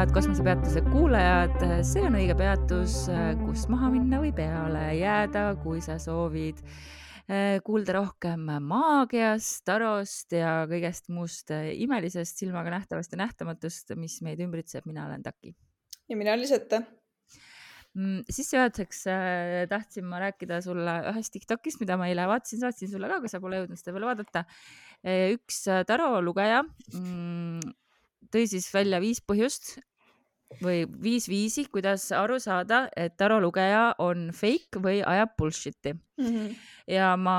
head kosmosepeatuse kuulajad, see on õige peatus, kust maha minna või peale jääda, kui sa soovid eh, kuulda rohkem maagiast, tarost ja kõigest muust imelisest, silmaga nähtavast ja nähtamatust, mis meid ümbritseb. mina olen Taki. ja mina olen Lisette mm, sissejuhatuseks äh, tahtsin ma rääkida sulle ühest Tiktokist, mida ma eile vaatasin, saatsin sulle ka, kui sa pole jõudnud seda veel vaadata. üks tarolugeja mm, tõi siis välja viis põhjust või viis viisi, kuidas aru saada, et tarolugeja on fake või ajab bullshit'i mm. -hmm. ja ma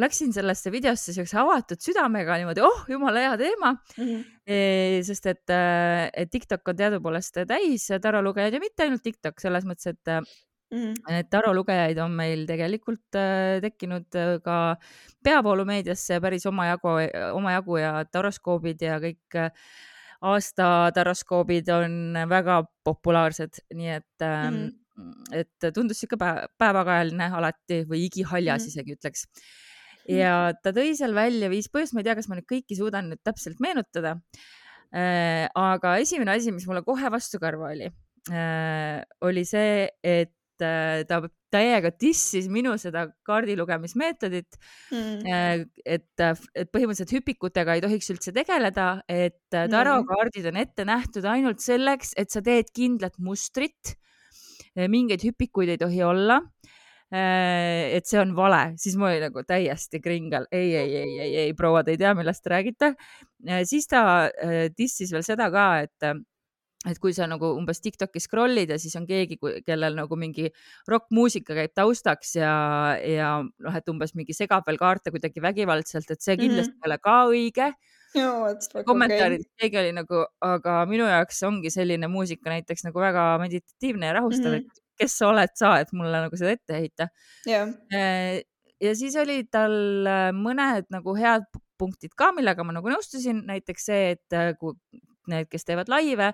läksin sellesse videosse siukse avatud südamega niimoodi, oh jumala hea teema mm. -hmm. E, sest et, äh, et TikTok on teadupoolest täis tarolugejaid ja mitte ainult TikTok selles mõttes, et mm -hmm. et tarolugejaid on meil tegelikult äh, tekkinud ka peavoolumeediasse päris omajagu, omajagu ja taroskoobid ja kõik aasta taroskoobid on väga populaarsed, nii et mm, -hmm. et tundus sihuke päevakajaline alati või igihaljas mm -hmm. isegi ütleks. ja ta tõi seal välja viis põhjust, ma ei tea, kas ma nüüd kõiki suudan nüüd täpselt meenutada äh,. aga esimene asi, mis mulle kohe vastu karva oli äh,, oli see, et äh, ta täiega dissis minu seda kaardilugemismeetodit mm.. et, et põhimõtteliselt hüpikutega ei tohiks üldse tegeleda, et mm. tarokaardid on ette nähtud ainult selleks, et sa teed kindlat mustrit. mingeid hüpikuid ei tohi olla et see on vale, siis ma olin nagu täiesti kringel, ei, ei, ei, ei, ei, prouad ei tea, millest te räägite. siis ta dissis veel seda ka, et et kui sa nagu umbes Tiktoki scroll'id ja siis on keegi, kellel nagu mingi rokkmuusika käib taustaks ja, ja noh, et umbes mingi segab veel kaarte kuidagi vägivaldselt, et see kindlasti mm -hmm. ei ole ka õige. kommentaarid okay., keegi oli nagu, aga minu jaoks ongi selline muusika näiteks nagu väga meditatiivne ja rahustav mm, -hmm. et kes sa oled sa, et mulle nagu seda ette heita yeah.. ja siis olid tal äh, mõned nagu head punktid ka, millega ma nagu nõustusin, näiteks see, et äh, kui need, kes teevad laive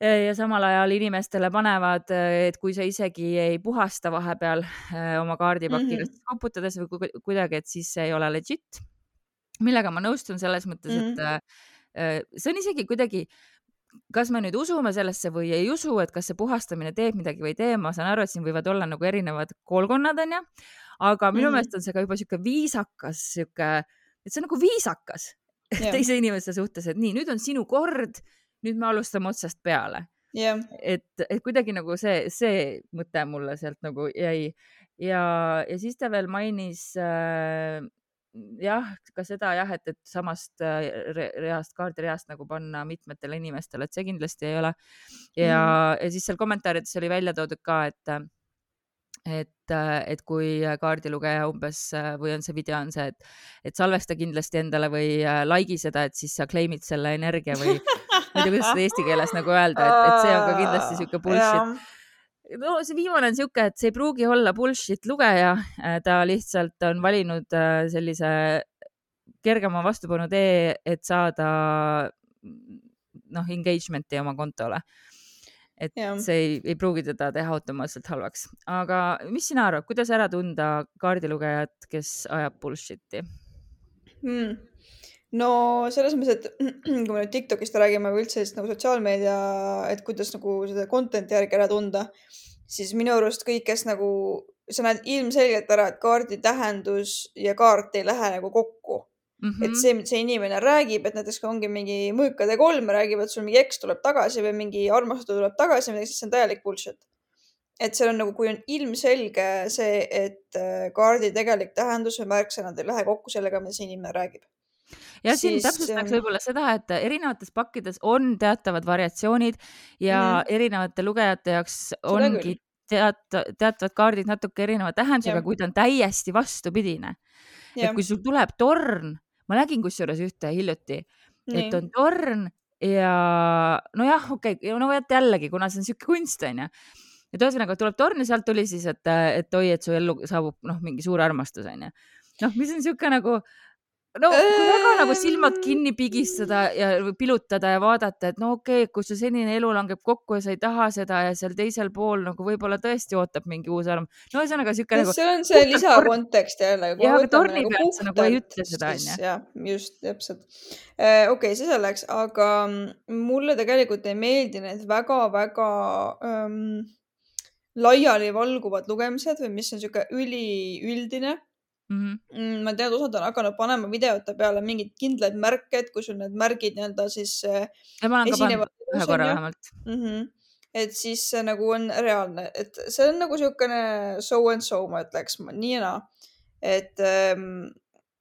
ja samal ajal inimestele panevad, et kui sa isegi ei puhasta vahepeal äh, oma kaardipakki mm -hmm. koputades või kuidagi, et siis see ei ole legit. millega ma nõustun selles mõttes mm, -hmm. et äh, see on isegi kuidagi, kas me nüüd usume sellesse või ei usu, et kas see puhastamine teeb midagi või ei tee, ma saan aru, et siin võivad olla nagu erinevad koolkonnad, onju, aga minu mm -hmm. meelest on see ka juba sihuke viisakas, sihuke, et see on nagu viisakas yeah. teise inimese suhtes, et nii, nüüd on sinu kord nüüd me alustame otsast peale yeah.. et, et kuidagi nagu see, see mõte mulle sealt nagu jäi ja, ja siis ta veel mainis äh, jah, ka seda jah, et, et samast äh, reast, kaardireast nagu panna mitmetele inimestele, et see kindlasti ei ole. ja mm., ja siis seal kommentaarides oli välja toodud ka, et et, et kui kaardilugeja umbes või on see video on see, et, et salvesta kindlasti endale või like'i seda, et siis sa claim'id selle energia või ma ei tea, kuidas seda eesti keeles nagu öelda, et, et see on ka kindlasti sihuke bullshit. no see viimane on sihuke, et see ei pruugi olla bullshit lugeja, ta lihtsalt on valinud äh, sellise kergema vastupanu tee, et saada noh, engagement'i oma kontole et ja. see ei, ei pruugi teda teha automaatselt halvaks. aga mis sina arvad, kuidas ära tunda kaardilugejat, kes ajab bullshit'i hmm.? No selles mõttes, et kui me nüüd Tiktokist räägime või üldse nagu sotsiaalmeedia, et kuidas nagu seda content'i järgi ära tunda, siis minu arust kõik, kes nagu, sa näed ilmselgelt ära, et kaardi tähendus ja kaart ei lähe nagu kokku Mm -hmm. et see, see inimene räägib, et näiteks kui ongi mingi mõõkade kolm, räägivad sul mingi eks tuleb tagasi või mingi armastus tuleb tagasi, siis see on täielik bullshit. et seal on nagu, kui on ilmselge see, et äh, kaardi tegelik tähendus või märksõnad ei lähe kokku sellega, mida see inimene räägib ja siin siis... täpsustaks võib-olla seda, et erinevates pakkides on teatavad variatsioonid ja mm erinevate lugejate jaoks ongi teat-, teatavad kaardid natuke erineva tähendusega, kuid on täiesti vastupidine. et kui sul tuleb torn ma nägin kusjuures ühte hiljuti, et on torn ja nojah, okei okay,, no vot jällegi, kuna see on sihuke kunst onju. Et ühesõnaga tuleb torn ja sealt tuli siis, et, et oi, et su ellu saabub noh, mingi suur armastus onju. noh, mis on sihuke nagu no kui väga nagu silmad kinni pigistada ja pilutada ja vaadata, et no okei okay,, kui su senine elu langeb kokku ja sa ei taha seda ja seal teisel pool nagu võib-olla tõesti ootab mingi uus arm. no ühesõnaga siuke nagu. see on see lisakontekst jälle. jah, aga torni nagu pealt sa nagu ei ütle seda onju. jah, just täpselt. Äh, okei, see selleks, aga mulle tegelikult ei meeldi need väga-väga ähm, laialivalguvad lugemised või mis on siuke üliüldine. Mm. -hmm. ma tean, osad on hakanud panema videote peale mingeid kindlaid märke, et kui sul need märgid nii-öelda siis. Äh, ühe korra vähemalt mm. -hmm. et siis see nagu on reaalne, et see on nagu niisugune so and so, ma ütleks nii ja naa. et ähm,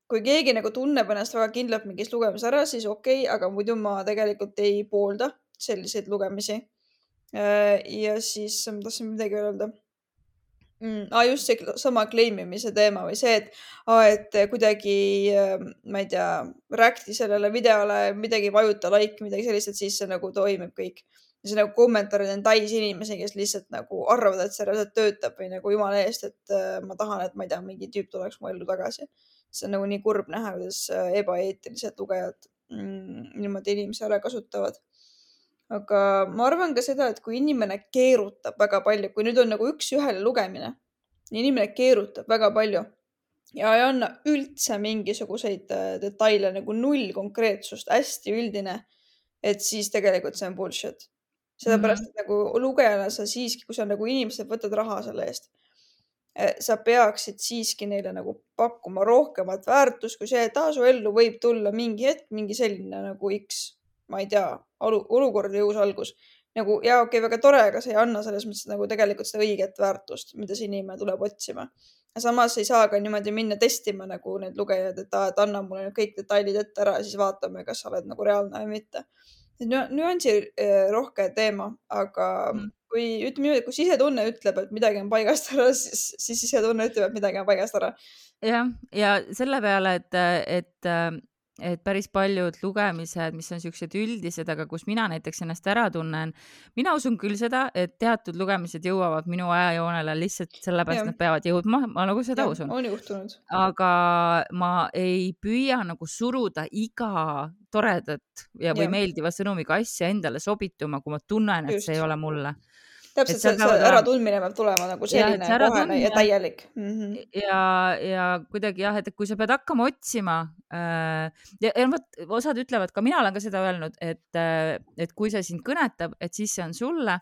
kui keegi nagu tunneb ennast väga kindlalt mingis lugemises ära, siis okei okay,, aga muidu ma tegelikult ei poolda selliseid lugemisi. Äh, ja siis ma tahtsin midagi öelda mm,. Ah, just see sama claim imise teema või see, et ah,, et kuidagi, ähm, ma ei tea, react'i sellele videole, midagi vajuta like, midagi sellist, et siis see nagu toimib kõik. ja see nagu kommentaarid on täis inimesi, kes lihtsalt nagu arvavad, et see reaalselt töötab või nagu jumala eest, et äh, ma tahan, et ma ei tea, mingi tüüp tuleks mu ellu tagasi. see on nagu nii kurb näha, kuidas äh, ebaeetilised lugejad mm, niimoodi inimesi ära kasutavad aga ma arvan ka seda, et kui inimene keerutab väga palju, kui nüüd on nagu üks-ühele lugemine, inimene keerutab väga palju ja ei anna üldse mingisuguseid äh, detaile nagu null konkreetsust, hästi üldine, et siis tegelikult see on bullshit. sellepärast, et nagu lugejana sa siiski, kui sa nagu inimesed võtad raha selle eest, äh, sa peaksid siiski neile nagu pakkuma rohkemat väärtust kui see, et aa, su ellu võib tulla mingi hetk mingi selline nagu X ma ei tea, olukord või uus algus. nagu ja okei okay,, väga tore, aga see ei anna selles mõttes nagu tegelikult seda õiget väärtust, mida see inimene tuleb otsima. samas ei saa ka niimoodi minna testima nagu need lugejad, et aa, et anna mulle nüüd kõik detailid ette ära ja siis vaatame, kas sa oled nagu reaalne või mitte. nüansi eh, rohke teema, aga mm. kui ütleme niimoodi, kui sisetunne ütleb, et midagi on paigast ära, siis, siis sisetunne ütleb, et midagi on paigast ära. jah, ja selle peale, et, et et päris paljud lugemised, mis on siuksed üldised, aga kus mina näiteks ennast ära tunnen, mina usun küll seda, et teatud lugemised jõuavad minu ajajoonele lihtsalt sellepärast, et nad peavad jõudma, ma nagu seda ja, usun. on juhtunud. aga ma ei püüa nagu suruda iga toredat ja, või ja. meeldiva sõnumiga asja endale sobituma, kui ma tunnen, et Just. see ei ole mulle täpselt, see, see äratundmine peab tulema nagu selline ja, kohene ja täielik mm. -hmm. ja, ja kuidagi jah, et kui sa pead hakkama otsima äh, ja, ja vot osad ütlevad ka, mina olen ka seda öelnud, et, äh, et kui see sind kõnetab, et siis see on sulle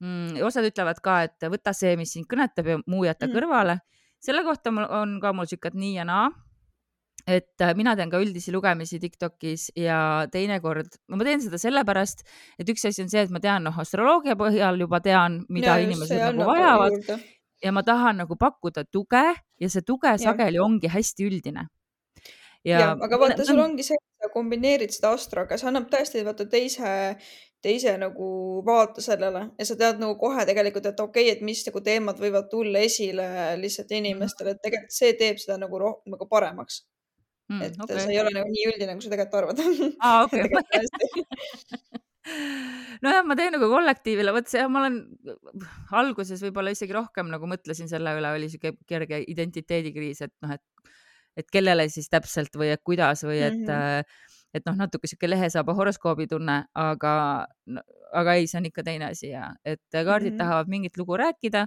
mm,. osad ütlevad ka, et võta see, mis sind kõnetab ja muu jäta mm -hmm. kõrvale. selle kohta on ka mul siukene nii ja naa et äh, mina teen ka üldisi lugemisi Tiktokis ja teinekord, ma teen seda sellepärast, et üks asi on see, et ma tean, noh, astroloogia põhjal juba tean, mida ja, inimesed nagu vajavad ja ma tahan nagu pakkuda tuge ja see tuge ja. sageli ongi hästi üldine. ja, ja, aga vaata, sul ongi see, et sa kombineerid seda astroga, see annab tõesti vaata teise, teise nagu vaate sellele ja sa tead nagu kohe tegelikult, et okei okay,, et mis nagu teemad võivad tulla esile lihtsalt mhm. inimestele, et tegelikult see teeb seda nagu rohkem nagu paremaks mm, et okay. see ei ole nagu nii üldine, kui sa tegelikult arvad. aa, okei. nojah, ma teen nagu kollektiivile, vot see, ma olen alguses võib-olla isegi rohkem nagu mõtlesin selle üle, oli siuke kerge identiteedikriis, et noh, et, et kellele siis täpselt või et kuidas või et mm, -hmm. et noh, natuke sihuke lehesaaba horoskoobi tunne, aga no,, aga ei, see on ikka teine asi ja et kaardid mm -hmm. tahavad mingit lugu rääkida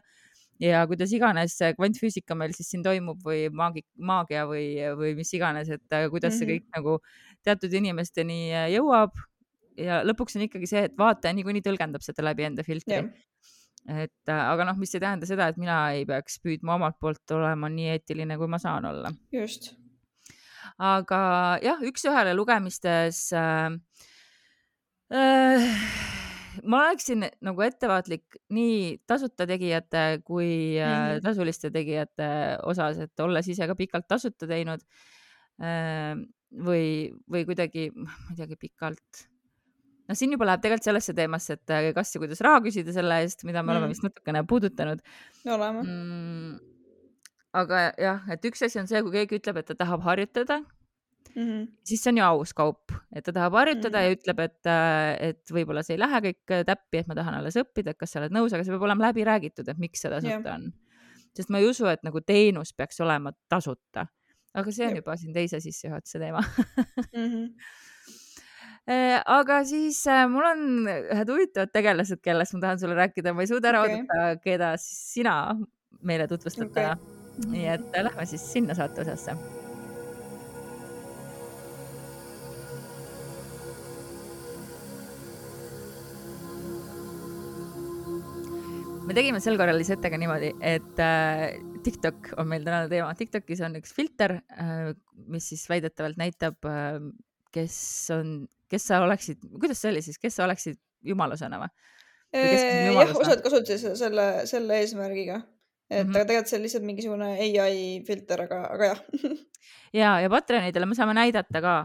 ja kuidas iganes kvantfüüsika meil siis siin toimub või maagi, maagia või, või mis iganes, et äh, kuidas see kõik nagu teatud inimesteni äh, jõuab ja lõpuks on ikkagi see, et vaataja niikuinii tõlgendab seda läbi enda filtri yeah. et äh, aga noh, mis ei tähenda seda, et mina ei peaks püüdma omalt poolt olema nii eetiline, kui ma saan olla. just. aga jah, üks-ühele lugemistes äh, äh, ma oleksin nagu ettevaatlik nii tasuta tegijate kui mm -hmm. tasuliste tegijate osas, et olles ise ka pikalt tasuta teinud ähm, või, või kuidagi, ma ei teagi, pikalt noh, siin juba läheb tegelikult sellesse teemasse, et äh, kas ja kuidas raha küsida selle eest, mida me mm. oleme vist natukene puudutanud. oleme mm,. aga jah, et üks asi on see, kui keegi ütleb, et ta tahab harjutada mm, -hmm. siis see on ju aus kaup, et ta tahab harjutada mm -hmm. ja ütleb, et, äh, et võib-olla see ei lähe kõik äh, täppi, et ma tahan alles õppida, et kas sa oled nõus, aga see peab olema läbi räägitud, et miks see tasuta yeah. on. sest ma ei usu, et nagu teenus peaks olema tasuta. aga see on juba siin teise sissejuhatuse teema mm. -hmm. aga siis mul on ühed huvitavad tegelased, kellest ma tahan sulle rääkida, ma ei suuda ära okay. oodata, keda siis sina meile tutvustad täna okay.. nii et lähme siis sinna saate osasse me tegime sel korral Lisettega niimoodi, et äh, TikTok on meil tänane teema. TikTokis on üks filter äh,, mis siis väidetavalt näitab äh,, kes on, kes sa oleksid, kuidas see oli siis, kes sa oleksid jumalusena või? jah, osad kasutasid selle, selle eesmärgiga, et mm -hmm. aga tegelikult see on lihtsalt mingisugune ai filter, aga, aga jah ja, ja Patreonidele me saame näidata ka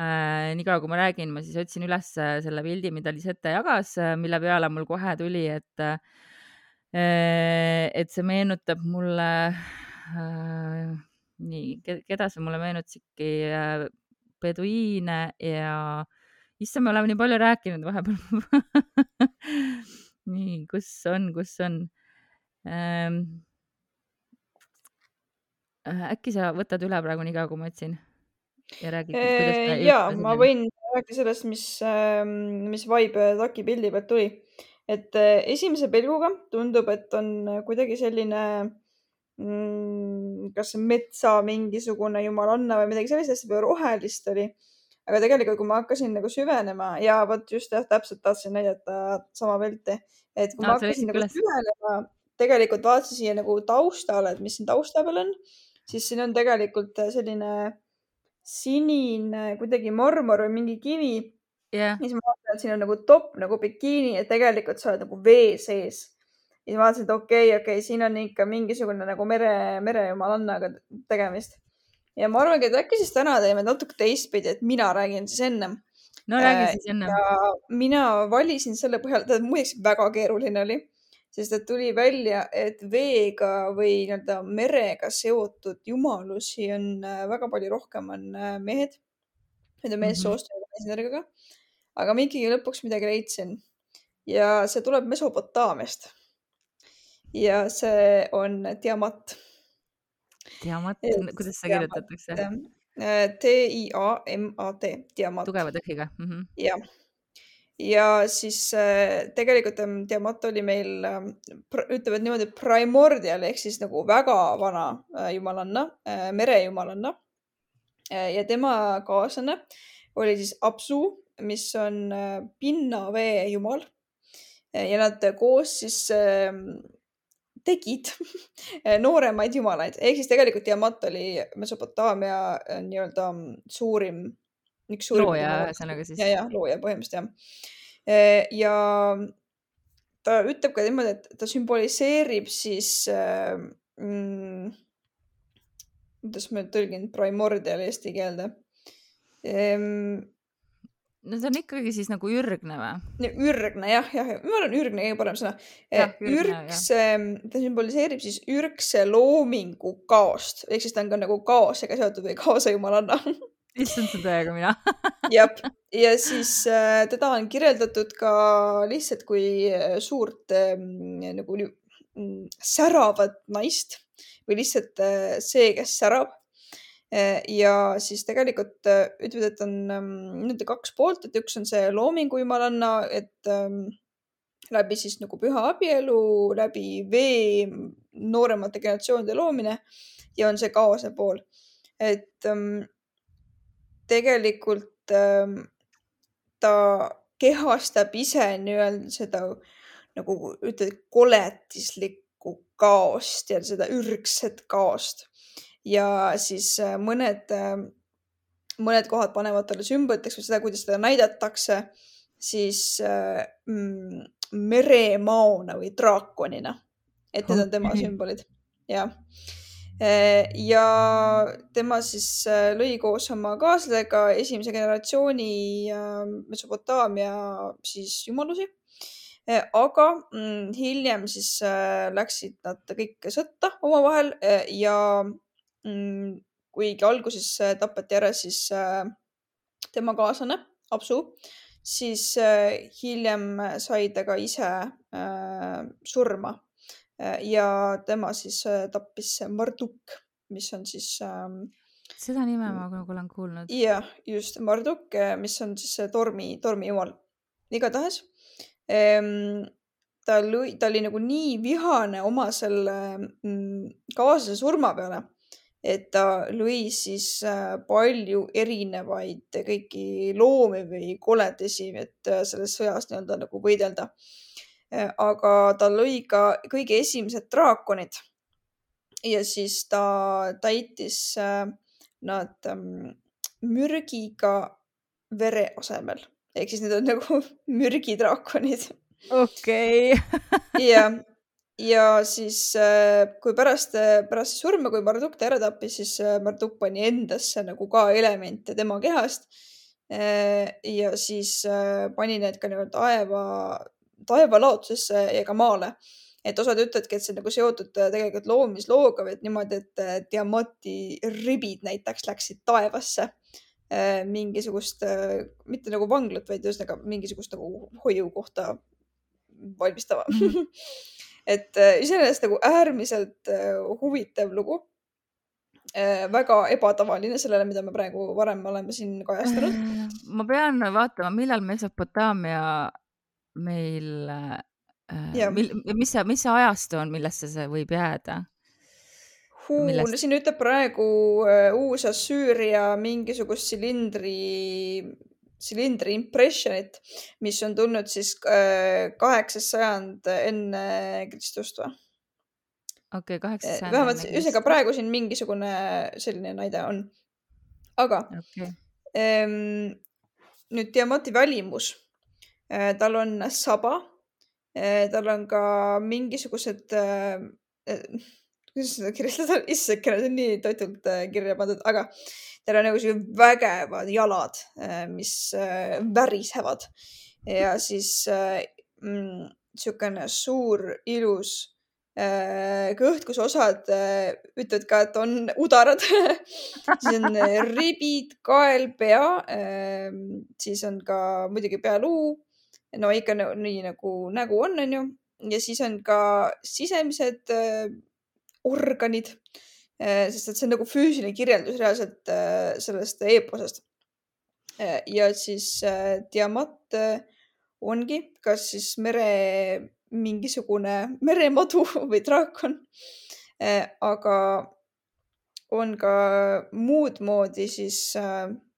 äh,. niikaua kui ma räägin, ma siis otsin üles selle pildi, mida Lisette jagas, mille peale mul kohe tuli, et äh, Äh, et see meenutab mulle äh,, nii, keda see mulle meenutas ikka äh,, peduiine ja issand, me oleme nii palju rääkinud vahepeal nii, kus on, kus on ähm,? Äh, äkki sa võtad üle praegu niikaua, kui ma otsin ja räägid äh,? ja, ma võin rääkida sellest, mis, ähm, mis vibe Taki pildi pealt tuli et äh, esimese pilguga tundub, et on äh, kuidagi selline mm, kas metsa mingisugune jumalanna või midagi sellist, hästi palju rohelist oli. aga tegelikult, kui ma hakkasin nagu süvenema ja vot just jah, täpselt tahtsin näidata sama pilti, et kui no, ma hakkasin nagu üles. süvenema, tegelikult vaatasin siia nagu taustale, et mis siin tausta peal on, siis siin on tegelikult selline sinine kuidagi marmor või mingi kivi yeah.. siis ma vaatasin, et siin on nagu topp nagu bikiini ja tegelikult sa oled nagu vee sees. ja siis ma vaatasin, et okei okay,, okei okay,, siin on ikka mingisugune nagu mere, merejumalannaga tegemist. ja ma arvangi, et äkki siis täna teeme natuke teistpidi, et mina räägin siis ennem. no räägi siis ennem. mina valisin selle põhjal, tähendab muideks väga keeruline oli, sest et tuli välja, et veega või nii-öelda merega seotud jumalusi on äh, väga palju rohkem, on äh, mehed, nende meessoost mm -hmm. meesenergiaga aga ma ikkagi lõpuks midagi leidsin ja see tuleb Mesopotaamiast. ja see on diamant. diamant, kuidas see kirjutatakse? D-I-A-M-A-T, äh, diamant. tugeva tõhiga mm -hmm.. jah ja siis äh, tegelikult ähm, Diamant oli meil äh,, ütlevad niimoodi primordial ehk siis nagu väga vana äh, jumalanna merejumalanna ja tema kaaslane oli siis Apsu mis on äh, pinnavee jumal. ja nad koos siis ähm, tegid nooremaid jumalaid, ehk siis tegelikult Tiamat oli Mesopotaamia äh, nii-öelda suurim, üks suurim. looja ühesõnaga siis. ja, ja looja põhimõtteliselt jah. Äh, ja ta ütleb ka niimoodi, et ta sümboliseerib siis mm,, kuidas ma tõlgin primordial eesti keelde ehm, no see on ikkagi siis nagu ürgne või? ürgne jah, jah, ma arvan, ürgne kõige parem sõna. ürgs, ehm, ta sümboliseerib siis ürgse loomingu kaost, ehk siis ta on ka nagu kaosega seotud või kaose jumalanna issand, see on täiega mina. Jah, ja siis äh, teda on kirjeldatud ka lihtsalt kui äh, suurt äh, nagu mm, säravat naist või lihtsalt äh, see, kes särab. Eh, ja siis tegelikult eh, ütlevad, et on ähm, nii-öelda kaks poolt, et üks on see loomingu jumalanna, et ähm, läbi siis nagu püha abielu, läbi vee nooremate generatsioonide loomine ja on see kaose pool. et ähm, tegelikult ta kehastab ise nii-öelda seda nagu ütled, koletislikku kaost ja seda ürgset kaost ja siis äh, mõned, äh, mõned kohad panevad talle sümboliteks või seda, kuidas teda näidatakse, siis äh, mm, meremaona või draakonina. et need on tema sümbolid, jah ja tema siis lõi koos oma kaaslasega esimese generatsiooni Mesopotaamia siis jumalusi. aga mm, hiljem siis läksid nad kõik sõtta omavahel ja kuigi alguses äh, tapeti ära siis äh, tema kaaslane Apsu, siis äh, hiljem sai ta ka ise surma ja tema siis tappis Marduk, mis on siis ähm, seda nime ma nagu olen kuulnud. jah, just Marduk, mis on siis tormi, tormijumal. igatahes ehm, ta lõi, ta oli nagu nii vihane oma selle mm, kaaslase surma peale, et ta lõi siis äh, palju erinevaid kõiki loomi või koledasi, et äh, selles sõjas nii-öelda nagu võidelda. Äh, aga ta lõi ka kõige esimesed draakonid. ja siis ta täitis nad ähm, mürgiga vere asemel ehk siis need on nagu mürgidraakonid okei okay. ja, ja siis, äh, kui pärast, äh, pärast surma, kui Marduk ta ära tappis, siis äh, Marduk pani endasse nagu ka elemente tema kehast. ja siis pani need ka nii-öelda taeva, taevalaotusesse ja ka maale. et osad ütlevadki, et see on nagu seotud tegelikult loomislooga või et niimoodi, et Diamati ribid näiteks läksid taevasse mingisugust, mitte nagu vanglat, vaid ühesõnaga mingisugust nagu hoiukohta valmistama mm. -hmm. et äh, iseenesest nagu äärmiselt äh, huvitav lugu. Äh, väga ebatavaline sellele, mida me praegu varem oleme siin kajastanud. ma pean vaatama, millal Mesopotaamia meil, mil, mis see, mis see ajastu on, millesse see võib jääda? Millest... siin ütleb praegu uus Assüüria mingisugust silindri silindri impressionit, mis on tulnud siis äh, kaheksas sajand enne Kristust või? okei okay,, kaheksas sajand. vähemalt, ühesõnaga praegu siin mingisugune selline näide on. aga okay. ähm, nüüd Diamati välimus äh,, tal on saba äh,, tal on ka mingisugused äh, kuidas seda kirjeldada, issand, see on nii totult äh, kirja pandud, aga tal on nagu siuksed vägevad jalad, äh, mis äh, värisevad ja siis mm, siukene suur ilus kõht, kus osad ütlevad ka, et on udarad siis on ribid, kael, pea, siis on ka muidugi pealuu. no ikka nii nagu nägu on, onju. ja siis on ka sisemised organid, äh, sest et see on nagu füüsiline kirjeldus reaalselt äh, sellest eeposest. Äh, ja siis Diamant ongi kas siis mere mingisugune meremadu või draakon. aga on ka muud moodi siis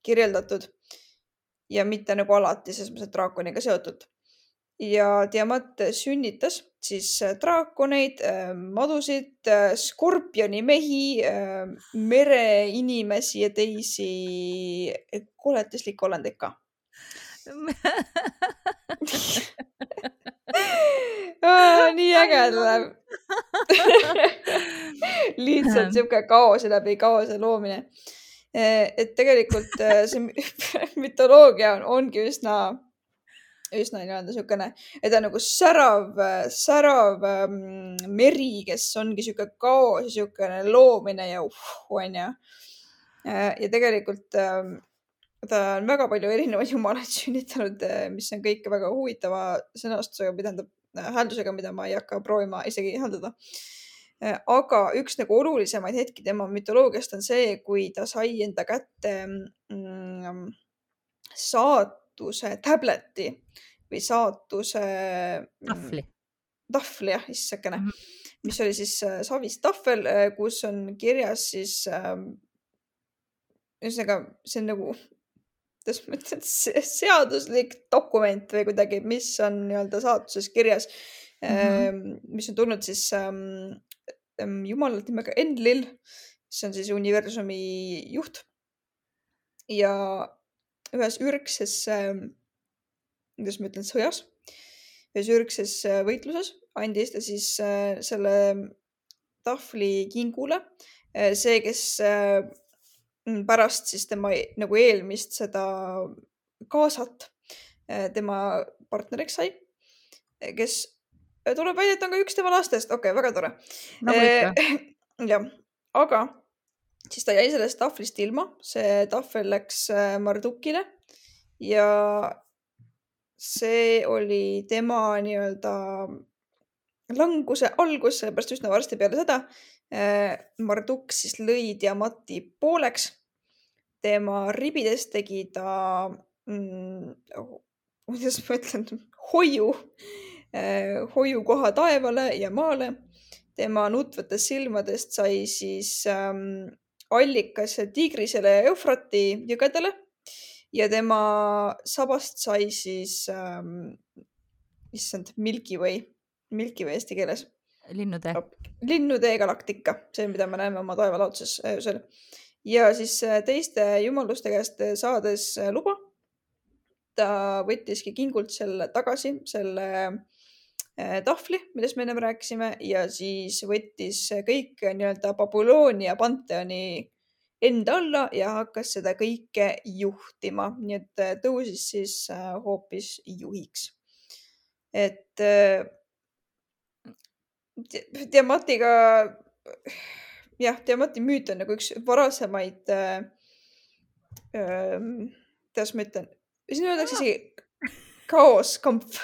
kirjeldatud ja mitte nagu alati selles mõttes, et draakoniga seotud ja Diamant sünnitas siis äh, draakoneid, äh, madusid, äh, skorpionimehi, mereinimesi ja teisi koletislikke olendeid ka. Nii äge tuleb lihtsalt sihuke kaose läbi kaose loomine. et tegelikult see mütoloogia on, ongi üsna üsna nii-öelda niisugune, et ta on nagu särav, särav ähm, meri, kes ongi niisugune kaos ja niisugune loomine ja uh, onju. Äh, ja tegelikult ähm, ta on väga palju erinevaid jumalaid sünnitanud, äh, mis on kõik väga huvitava sõnastusega, tähendab äh, hääldusega, mida ma ei hakka proovima isegi hääldada. aga üks nagu olulisemaid hetki tema mütoloogiast on see, kui ta sai enda kätte mm, saat saatuse tableti või saatuse. Mm, tahvli. tahvli jah, issakene mm, -hmm. mis oli siis äh, savist tahvel, äh, kus on kirjas siis äh,. ühesõnaga, see on nagu, kuidas ma ütlen, seaduslik dokument või kuidagi, mis on nii-öelda saatuses kirjas mm. -hmm. mis on tulnud siis ähm, ähm, jumalalt nimega Enlil, mis on siis universumi juht. ja ühes ürgses äh,, kuidas ma ütlen, sõjas, ühes ürgses äh, võitluses andis ta siis äh, selle tahvli kingule äh,. see, kes äh, pärast siis tema nagu eelmist seda kaasat äh, tema partneriks sai, kes tuleb välja, et on ka üks tema lastest, okei okay,, väga tore ikka. jah, aga siis ta jäi sellest tahvlist ilma, see tahvel läks äh, Mardukile ja see oli tema nii-öelda languse algus, sellepärast üsna varsti peale seda äh, Marduk siis lõi Diamati pooleks tema ribidest tegi ta mm,, kuidas ma ütlen, hoiu, hoiukoha taevale ja maale. tema nutvatest silmadest sai siis ähm, allikas Tigrisele ja Eufrati jõgedele ja tema sabast sai siis ähm,, issand, Milky Way, Milky Way eesti keeles. linnutee. linnutee galaktika, see, mida me näeme oma taevalaotuses öösel. ja siis äh, teiste jumaluste käest saades äh, luba, ta võttiski kingult selle tagasi, selle äh, tahvli, millest me ennem rääkisime ja siis võttis kõik nii-öelda Babyloonia panteoni enda alla ja hakkas seda kõike juhtima, nii et äh, tõusis siis äh, hoopis juhiks. et äh, Diamantiga, jah, Diamanti müüt on nagu üks varasemaid äh,, kuidas ma ütlen, siin öeldakse isegi kaoskampf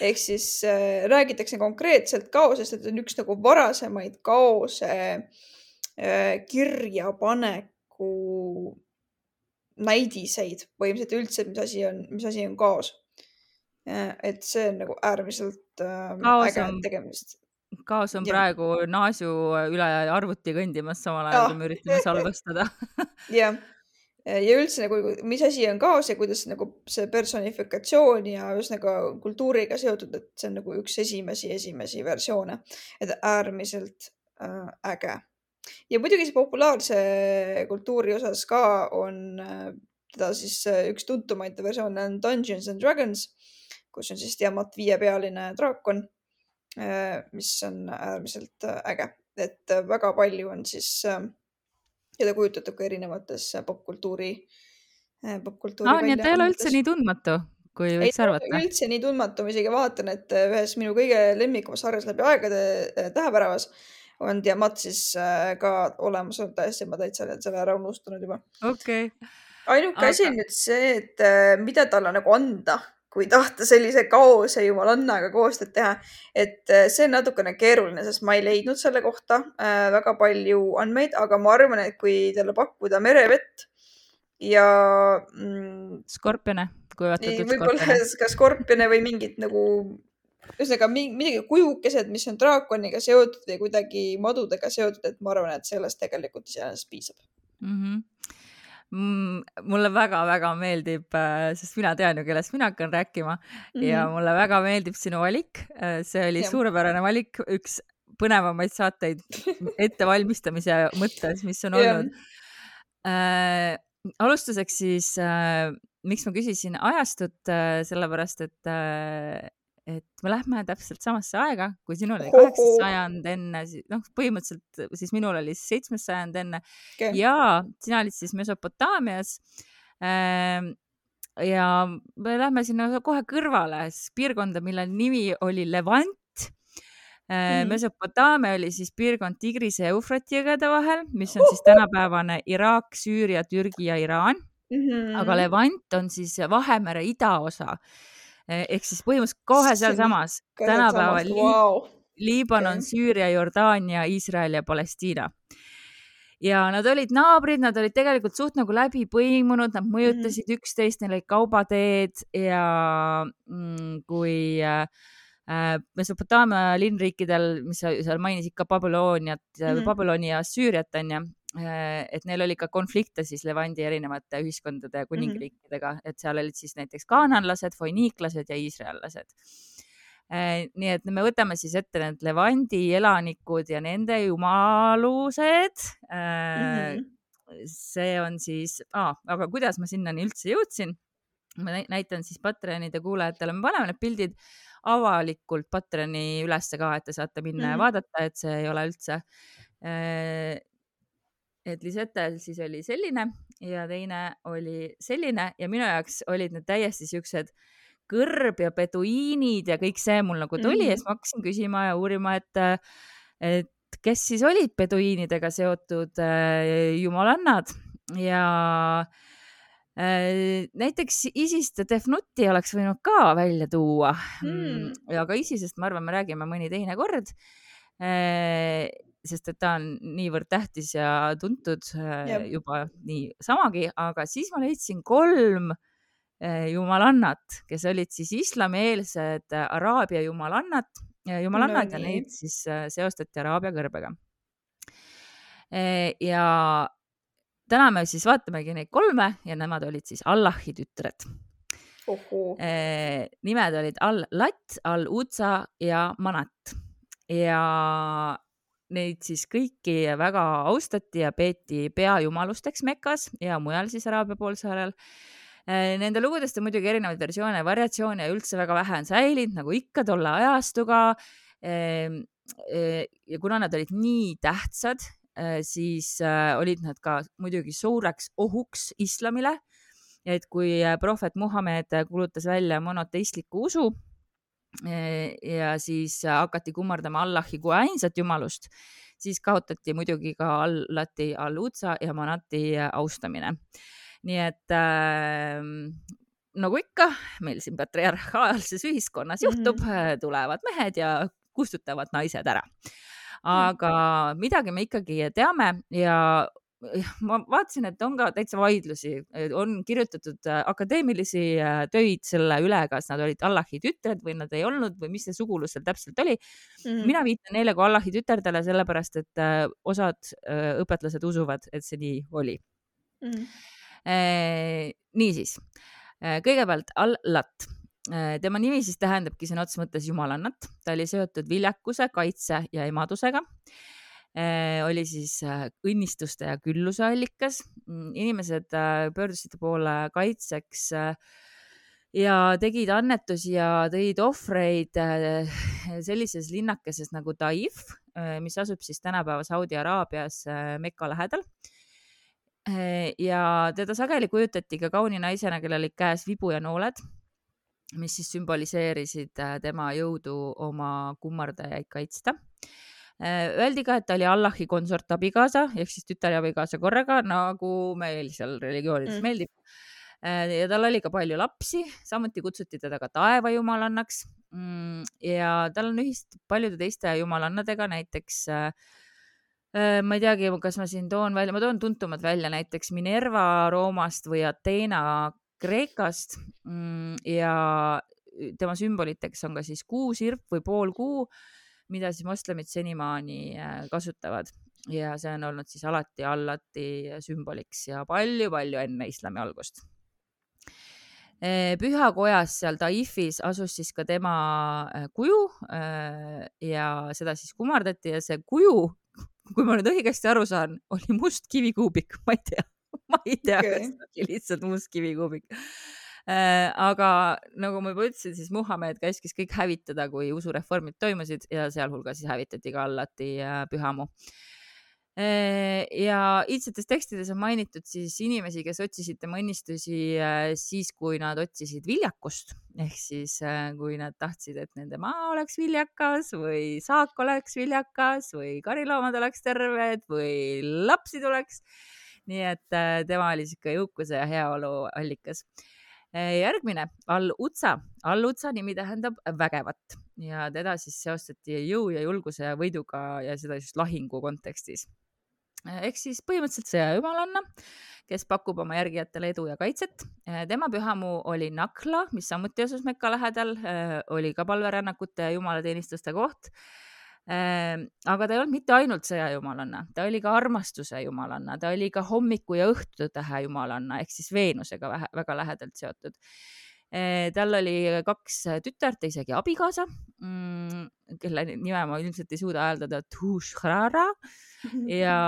ehk siis äh, räägitakse konkreetselt kaosest, et on üks nagu varasemaid kaose äh, kirjapaneku näidiseid põhimõtteliselt üldse, mis asi on, mis asi on kaos. Äh, et see on nagu äärmiselt äh, äge tegemist. kaos on ja. praegu Naasu üle arvuti kõndimas, samal ajal kui me üritame salvestada jah, ja üldse nagu, mis asi on kaos ja kuidas nagu see personifikatsioon ja ühesõnaga kultuuriga seotud, et see on nagu üks esimesi, esimesi versioone, et äärmiselt äh, äge. Ja muidugi see populaarse kultuuri osas ka on äh, teda siis äh, üks tuntumaid versioone on Dungeons and Dragons, kus on siis Tiamat viiepealine draakon, äh, mis on äärmiselt äge, et väga palju on siis teda kujutatud ka erinevates popkultuuri, popkultuuri no,. nii et ta ei ole üldse nii tundmatu, kui võiks ei, arvata. üldse nii tundmatu, ma isegi vaatan, et ühes minu kõige lemmikumas sarjas läbi aegade Tähepäravas on Diamat siis äh, ka olemas olnud täiesti, ma täitsa olen selle ära unustanud juba. okei okay.. ainuke asi on nüüd see, et äh, mida talle nagu anda, kui tahta sellise kaose jumalannaga koostööd teha, et äh, see on natukene keeruline, sest ma ei leidnud selle kohta äh, väga palju andmeid, aga ma arvan, et kui talle pakkuda merevett ja mm,. skorpione, kuivatatud skorpione. võib-olla ka skorpione või mingit nagu ühesõnaga midagi kujukesed, mis on draakoniga seotud või kuidagi madudega seotud, et ma arvan, et sellest tegelikult iseenesest piisab mm. -hmm mulle väga-väga meeldib, äh, sest mina tean ju, kellest mina hakkan rääkima mm -hmm. ja mhm. mulle väga meeldib sinu valik. Äh, see oli ja. suurepärane valik, üks põnevamaid saateid ettevalmistamise mõttes, mis on olnud. Äh, alustuseks siis äh, miks ma küsisin ajastut äh,, sellepärast et et me lähme täpselt samasse aega, kui sinul oli kaheksas sajand enne, noh, põhimõtteliselt siis minul oli seitsmes sajand enne okay. ja sina olid siis Mesopotaamias ähm, ja me lähme sinna kohe kõrvale, piirkonda, mille nimi oli Levant mm.. Mesopotaamia oli siis piirkond Tigrise ja Eufrati jõgede vahel, mis on siis tänapäevane Iraak, Süüria, Türgi ja Iraan mm. -hmm. aga Levant on siis Vahemere idaosa Eh, ehk siis põhimõtteliselt kohe sealsamas, tänapäeval wow. Liibanon okay., Süüria, Jordaania, Iisrael ja Palestiina. ja nad olid naabrid, nad olid tegelikult suht nagu läbi põimunud, nad mõjutasid mm -hmm. üksteist, neil olid kaubateed ja mm, kui äh, äh Mesopotaamia linnriikidel, mis sa seal mainisid ka Babyloniat mm, -hmm. Babyloni ja Süüriat onju, et neil oli ka konflikte siis Levandi erinevate ühiskondade ja mhm. kuningriikidega mm, -hmm. et seal olid siis näiteks kaananlased, foiniiklased ja iisraellased. Äh, nii et me võtame siis ette need Levandi elanikud ja nende jumalused mm. -hmm. see on siis ah,, aga kuidas ma sinnani üldse jõudsin? ma näitan siis Patreonide kuulajatele, me paneme need pildid avalikult Patreoni ülesse ka, et te saate minna mm -hmm. ja mhm. vaadata, et see ei ole üldse et Lisetel siis oli selline ja teine oli selline ja minu jaoks olid need täiesti siuksed kõrb ja peduiinid ja kõik see mul nagu tuli mm. -hmm. ja siis ma hakkasin küsima ja uurima, et, et kes siis olid peduiinidega seotud äh, jumalannad. Ja äh, näiteks Isist ja Defnuti oleks võinud ka välja tuua. Mm.. aga Isisest ma arvan, me räägime mõni teine kord. Äh, sest et ta on niivõrd tähtis ja tuntud Jep. juba niisamagi, aga siis ma leidsin kolm jumalannat, kes olid siis islamieelsed araabia jumalannat, jumalannad No ja neid siis seostati araabia kõrbega. ja täna me siis vaatamegi neid kolme ja nemad olid siis Allahi tütred nimed olid Al-Lat, Al-Utsa ja Manat ja neid siis kõiki väga austati ja peeti peajumalusteks Mekas ja mujal siis Araabia poolsaarel. Nende lugudest on muidugi erinevaid versioone ja variatsioone ja üldse väga vähe on säilinud, nagu ikka tolle ajastuga. ja kuna nad olid nii tähtsad, siis äh, olid nad ka muidugi suureks ohuks islamile et kui äh, prohvet Muhamed kuulutas välja monoteistliku usu eh, ja siis äh, hakati kummardama Allahi kui ainsat jumalust, siis kaotati muidugi ka Allati al-Utsa ja Manati äh, austamine. nii et äh, nagu ikka meil siin patriarhaalses ühiskonnas juhtub mm, -hmm. tulevad mehed ja kustutavad naised ära. aga midagi me ikkagi teame ja ma vaatasin, et on ka täitsa vaidlusi, on kirjutatud äh, akadeemilisi äh, töid selle üle, kas nad olid Allahi tütred või nad ei olnud või mis see sugulus seal täpselt oli. Mm. mina viitan neile kui Allahi tütardele, sellepärast et äh, osad õpetlased usuvad, et see nii oli. Mm. niisiis, kõigepealt Al-Lat. Tema nimi siis tähendabki sõna otseses mõttes jumalannat, ta oli seotud viljakuse, kaitse ja emadusega oli siis õnnistuste ja külluse allikas. Mm, inimesed pöördusid ta poole kaitseks ja tegid annetusi ja tõid ohvreid sellises linnakeses nagu Taif, mis asub siis tänapäeva Saudi Araabias Mekka lähedal. ja teda sageli kujutati ka kauni naisena, kellel olid käes vibu ja nooled, mis siis sümboliseerisid tema jõudu oma kummardajaid kaitsta Öeldi ka, et ta oli Allahi konsort abikaasa ehk siis tütar ja abikaasa korraga, nagu meil seal religioonides mm. meeldib. ja tal oli ka palju lapsi, samuti kutsuti teda ka taevajumalannaks. Mm, ja tal on ühist paljude teiste jumalannadega, näiteks ma ei teagi, kas ma siin toon välja, ma toon tuntumad välja, näiteks Minerva Roomast või Ateena Kreekast mm, ja tema sümboliteks on ka siis kuusirp või poolkuu mida siis moslemid senimaani äh, kasutavad ja see on olnud siis alati Allati sümboliks ja palju-palju enne islami algust. Äh, pühakojas seal Taifis asus siis ka tema äh, kuju ja seda siis kummardati ja see kuju, kui ma nüüd õigesti aru saan, oli must kivikuubik, ma ei tea, ma ei tea okay., kas see oli lihtsalt must kivikuubik aga nagu ma juba ütlesin, siis Muhamed käskis kõik hävitada, kui usureformid toimusid ja sealhulgas siis hävitati ka Allati äh, pühamu. Äh, ja iidsetes tekstides on mainitud siis inimesi, kes otsisid tema õnnistusi siis, kui nad otsisid viljakust ehk siis kui nad tahtsid, et nende maa oleks viljakas või saak oleks viljakas või kariloomad oleks terved või lapsi tuleks. nii et tema oli sihuke jõukuse ja heaolu allikas järgmine, Al-Utsa. Al-Utsa nimi tähendab vägevat ja teda siis seostati jõu ja julguse ja võiduga ja seda just lahingu kontekstis. ehk siis põhimõtteliselt sõjajumalanna, kes pakub oma järgijatele edu ja kaitset. tema pühamu oli Nakla, mis samuti asus Mekka lähedal, oli ka palverännakute ja jumalateenistuste koht aga ta ei olnud mitte ainult sõjajumalanna, ta oli ka armastuse jumalanna, ta oli ka hommiku ja õhtutähe jumalanna ehk siis Veenusega vähe, väga lähedalt seotud. tal oli kaks tütart isegi abikaasa, mm, kelle nime ma ilmselt ei suuda hääldada, Tushhrara ja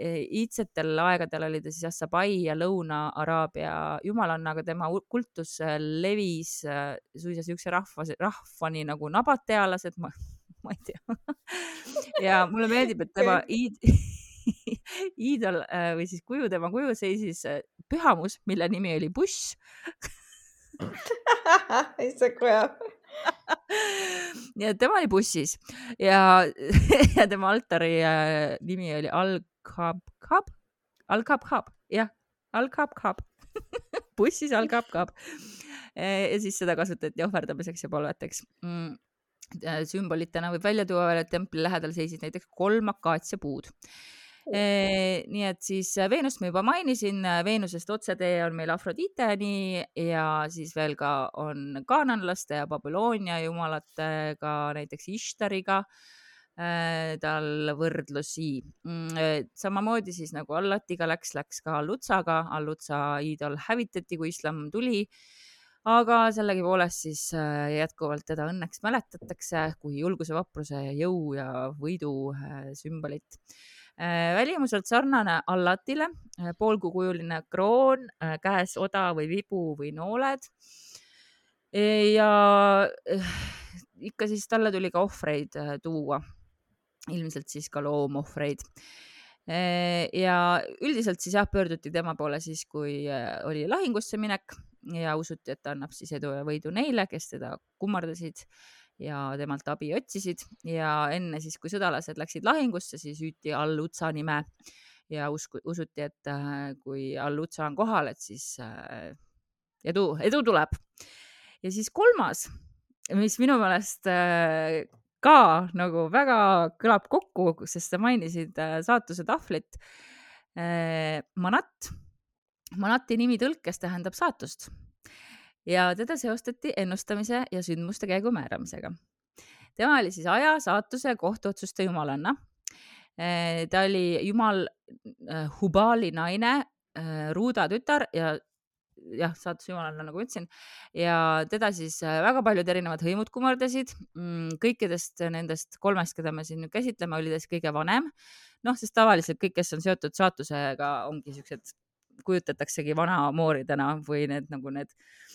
iidsetel aegadel oli ta siis Assabai ja Lõuna-Araabia jumalanna, aga tema kultus levis suisa siukse rahva, rahvani nagu nabatealased ma ei tea. Ja mulle meeldib, et tema iid, iidol või siis kuju, tema kuju seisis pühamus, mille nimi oli buss. Issand, kui hea et tema oli bussis. Ja, ja tema altari äh, nimi oli Al-Kab-Kab, Al-Kab-Kab, jah, Al-Kab-Kab bussis Al-Kab-Kab. ja siis seda kasutati ohverdamiseks ja palveteks mm sümbolitena võib välja tuua veel, et templi lähedal seisid näiteks kolm akaatsiapuud nii et siis Veenust ma juba mainisin, Veenusest otsetee on meil Afroditeni ja siis veel ka on kaananlaste ja Babyloonia jumalatega, näiteks Ishtariga tal võrdlusi. Mm, samamoodi siis nagu Allatiga läks, läks ka Allutsaga, Allutsa iidol hävitati, kui islam tuli aga sellegipoolest siis jätkuvalt teda õnneks mäletatakse kui julguse, vapruse, jõu ja võidu sümbolit. Äh, välimuselt sarnane allatile, äh, poolkukujuline kroon, äh, käes oda või vibu või nooled. ja ikka siis talle tuli ka ohvreid tuua, ilmselt siis ka loomohvreid ja üldiselt siis jah, pöörduti tema poole siis, kui oli lahingusse minek ja usuti, et ta annab siis edu ja võidu neile, kes teda kummardasid ja temalt abi otsisid ja enne siis, kui sõdalased läksid lahingusse, siis hüüti Al-Utsa nime ja usku, usuti, et äh, kui Al-Utsa on kohal, et siis äh, edu, edu tuleb. ja siis kolmas, mis minu meelest äh, ka nagu väga kõlab kokku, sest sa mainisid saatuse tahvlit. Manat, Manati nimi tõlkes tähendab saatust ja teda seostati ennustamise ja sündmuste käigu määramisega. tema oli siis aja, saatuse ja kohtuotsuste jumalanna. Eh, ta oli jumal eh, Hubali naine, eh, Ruuda tütar ja jah, saatuse jumalanna, nagu ütlesin ja teda siis väga paljud erinevad hõimud kummardasid. Mm, kõikidest nendest kolmest, keda me siin nüüd käsitleme, oli ta siis kõige vanem. noh, sest tavaliselt kõik, kes on seotud saatusega, ongi siuksed, kujutataksegi vanamooridena või need nagu need äh,